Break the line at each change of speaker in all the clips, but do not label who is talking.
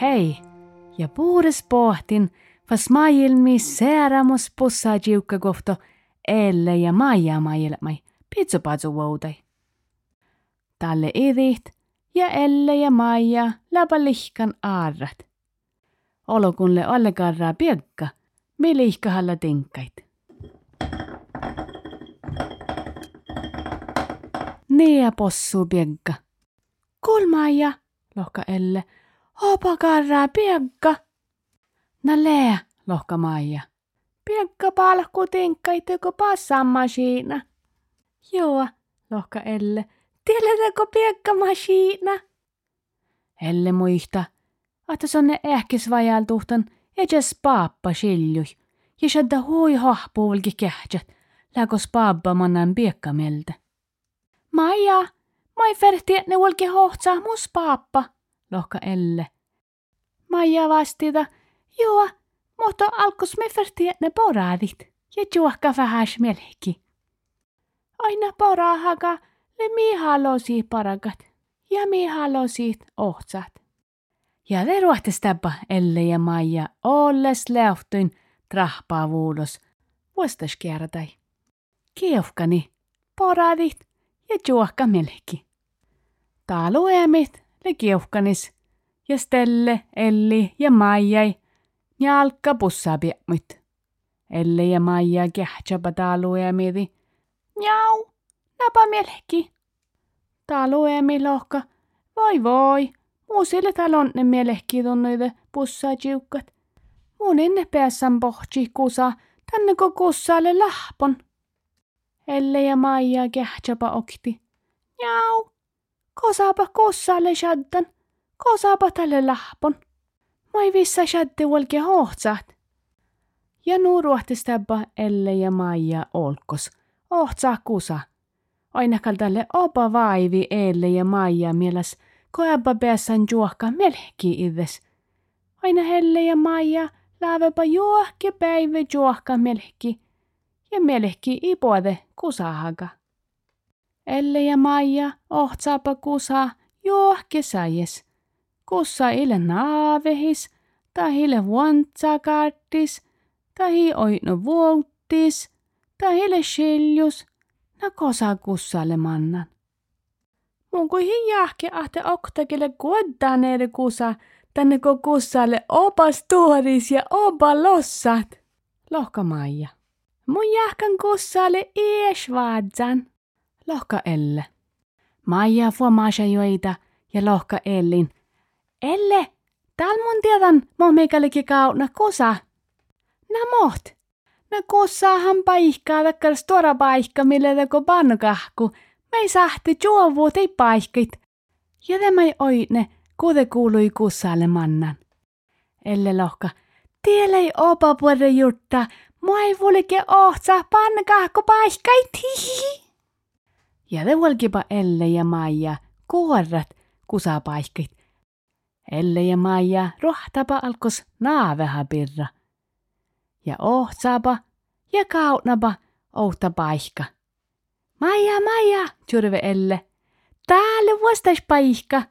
Hei, ja puhdas pohtin, vas maailmi säärämos pussaa jiukka kohto, elle ja maija maailmai, pitsupatsu voutai. Talle idit, ja elle ja maija läpä lihkan aarrat. Olokunle allekarraa piekka, me lihkahalla tinkait. Nea possu piekka. Kulmaija, lohka elle, opa karraa piekka. Na lää, lohka Maija. Piekka palkku tinkkaiteko passamasiina. Joo, lohka Elle. Tiedätkö piekka masiina? Elle muista, että sonne ehkis vajaltuhtan edes paappa siljui. Ja shadda hui hahpuulki kähtsät, läkos paappa mannan piekka meltä. Maija, mai ferti ne ulki hohtsaa mus paappa, lohka Elle. Maija vastita, joo, mutta alkus me ferti ne poraadit ja juokka vähäs melki. Aina porahaka, le mi halosi parakat ja mi halosi ohtsat. Ja le ruohtestapa Elle ja Maija olles lähtöin trahpaa vuulos vuostas kiertai. Kiehkani, poraadit ja juokka melki. Taaluemit le kiehkanis ja Stelle, Elli ja Maijai jalka pussaa piemmut. Elle ja Maija kähtsapa taaluemiti. Njau, napa melki. Taaluemi lohka, voi voi, muusille talonne melki tunnuide pussaa jiukkat. Mun enne päässän pohti kusa, tänne ko kussaalle lahpon. Elle ja Maija kähtsapa okti. Njau, kosaapa kussaalle shaddan, kosaapa tälle lahpon. Mai vissa shaddi volke hohtsaat. Ja nuu ruohtistapa Elle ja Maija olkos, ohtsaa kusa. Ainakaan tälle opa vaivi Elle ja Maija mielas, koepa päässän juokka melki ides. Aina Helle ja Maija lääväpä juokki päivä juokka melki. Ja melki ipuode kusahaga. Elle ja Maija ohtsaapa kusa juokki säjes kussa ile naavehis, tai ile vuontsakartis, tai oino vuottis, tai ile shiljus, na kussalle mannan. Mun kuin jahke ahte oktakille kuottaneere kusa, tänne ko kussalle opas tuoris ja opa lossat. Lohka Maija. Mun jahkan kussalle ies vaadsan. Lohka Elle. Maija fuomaasha joita ja lohka Ellin – Elle, täällä mun tiedän mohmeikallekin kauna kusa. Nä moht. Nä kussaahan paikkaa takkar stora paikka, millä teko pannukahku. Me ei sahti juovuut ei paikkit. Ja tämä ei oine, kude kuului kussaalle mannan. Elle lohka. Tiellä ei opa puolta jutta. Mua ei vulke ohtsa pannukahku paikkait. Ja te volkipa Elle ja Maija kuorrat kusapaikkit Elle ja Maija rohtapa alkos naaveha pirra. Ja ohtsaapa ja kaunapa outa paikka. Maija, Maija, tjurve Elle. Täällä vuostais paikka.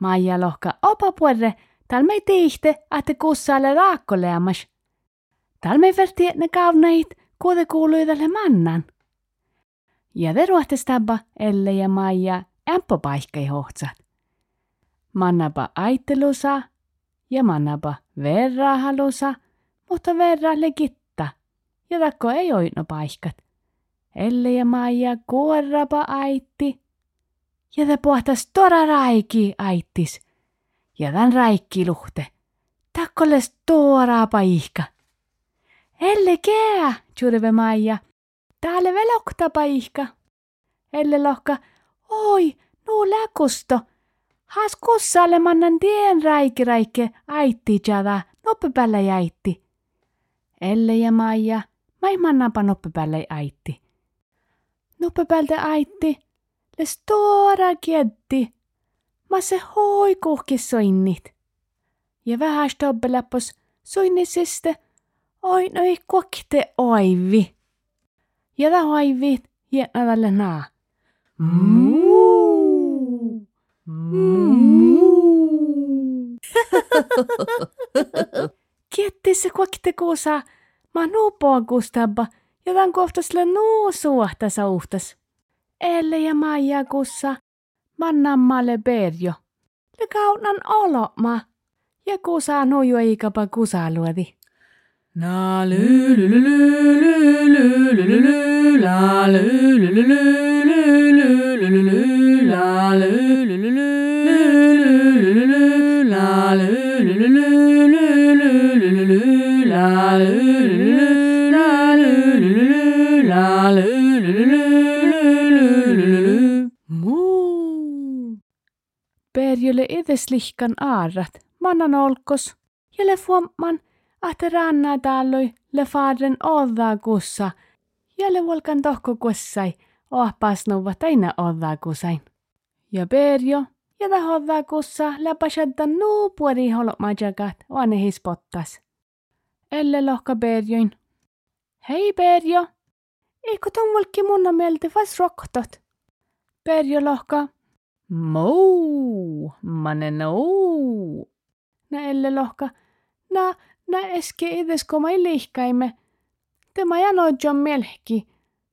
Maija lohka opa puolre, tal me tihte, että kussaalle raakkoleamas. Tal me verti ne kaunait, kuude kuuluidalle mannan. Ja veruhtestapa Elle ja Maija ämpö paikkai hohtsat mannapa aittelusa ja mannapa verrahalusa, mutta verra legitta, ja takko ei oino paikkat. Elle ja Maija kuorrapa aitti, ja te pohtas tora raiki aittis, ja tän raikki luhte, takkoles tuoraa paikka. Elle kää, tjurve Maija, täällä velokta paikka. Elle lohka, oi, nuu läkusto, Has kussalle mannan tien räike aitti jada noppepäällä jäitti. Elle ja Maija, mai mannapa noppepäällä aitti. Noppepäältä aitti, le stora kietti. ma se hoi kuhki soinnit. Ja vähän stobbeläppos soinnisiste, oi no ei kokte oivi. Ja ta oivi, jätnävälle naa.
Muu. Muu.
Se kokte kuusa, ma nuupoa kustabba, ja tän kohtasle nuu sauhtas. Elle ja Maija kussa, mannammalle berjo. Le kaunan oloma. Ja kusa nuju eikapa kusa luodi.
La lu lu lu lu lu lu lu lu la lu lu lu lu lu lu lu la lu lu lu lu lu lu la lu lu lu lu la lu la lu
aarrat, mannan olkos, ja le fuomman, ahte ranna talloi le faadren oddakussa, ja le volkan tohkokussai, ohpas nuva taina oddaa kussain. Ja Perjo, ja tahoddakussa läpäsättä nuu puori holomajakat, oane hispottas. Elle lohka Berjoin. Hei Berjo, eikö ton mulkki munna mieltä vas roktot? Berjo lohka. Mou, manne nou. Nä elle lohka. Nä, nä eske edes koma ilihkaimme. Tämä janojon melki.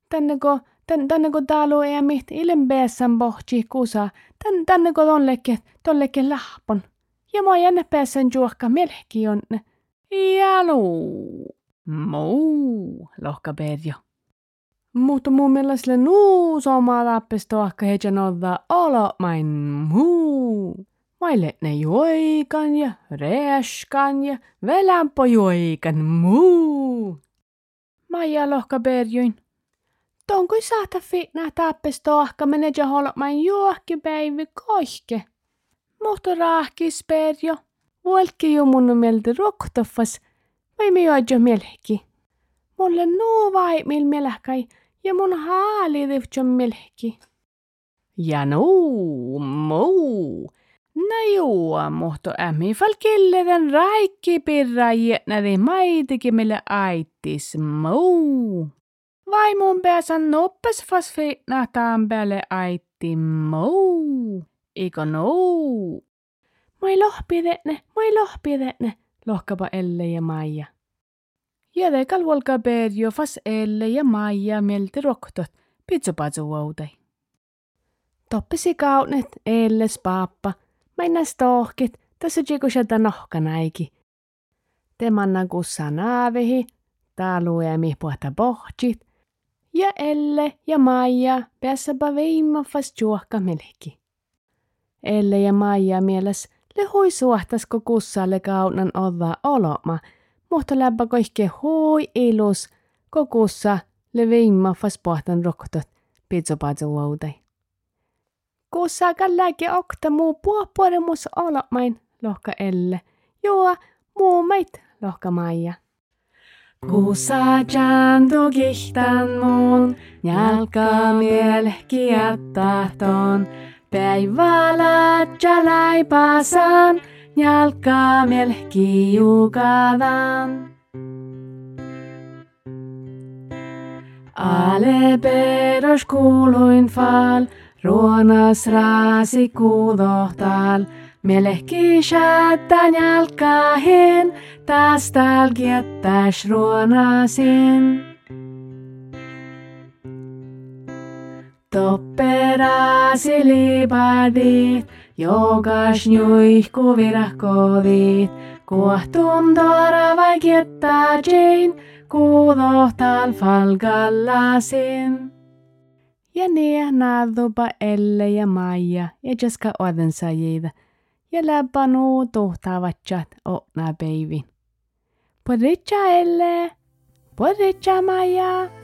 Tänne ko, tän, tänne ko taalu ei miht ilen päässän pohti kusa. Tän, tänne ko tolleke, tolleke lahpon. Ja mä jänne päässän juokka melki onne. Jalu. Muu, lohka Perjo. Mutta mun mielestä nuu somaa lappesto ehkä heidän olla olo main muu. Maille ne juoikan ja reeskan ja velämpö juoikan muu. Maija lohka Perjoin. Tonko saata fitnä tappesto ehkä ja olo main juokki päivä kohke. Mutta rahkis Perjo. Mun mieltä roktoffas. Vai me joidjo melki. Mulle nuu vai mil melhkai ja mun haali rivtjon melki. Ja nuu, muu. No joo, mutta ämmi falkilleren raikki pirra jätnäri maitikin mille aittis muu. Vai mun pääsän noppes fas fitnahtaan päälle aitti muu. Eikö nuu? Moi lohpidetne, moi lohpidetne, lohkapa Elle ja Maija. Jädekal volka Berjo fas Elle ja Maija mielti roktot, pitsupatsu outai. Toppisi kaunet Elles pappa, mennäs tohkit, tässä jikusata nohkanaiki. Te mannan kussa naavehi, ja mihpuhta pohjit, ja Elle ja Maija päässäpä veimma fas juokka melki. Elle ja Maija mieles le hui suhtasko kussalle kaunan olla oloma, mutta läppä koihke hui ilus, kokussa le veimma fas pohtan roktot, pitsopatsu outai. Kussa kalläke okta muu puopuoremus olomain, lohka Elle. Joo, muu meit, lohka Maija. Kuussa jantu kihtan muun, jalka mielki jättähton. Päivällä jalaipasan, jalka mielki jukadan. Ale peros kuuluin fal, ruonas raasi kuulohtal. Mielehki shättän jalkahin, taas tal kiettäis ruonasin. Topperasi libadit, jogas nyuihku virahkodit. Kuohtun vai kiettä Jane, kuulohtal falgallasin. Ja niin naadhupa Elle ja Maija ja Jessica Odensajiida. Ja läppä nuu tuhtaavatjat okna peivin. Podritja Elle, podritja Maija.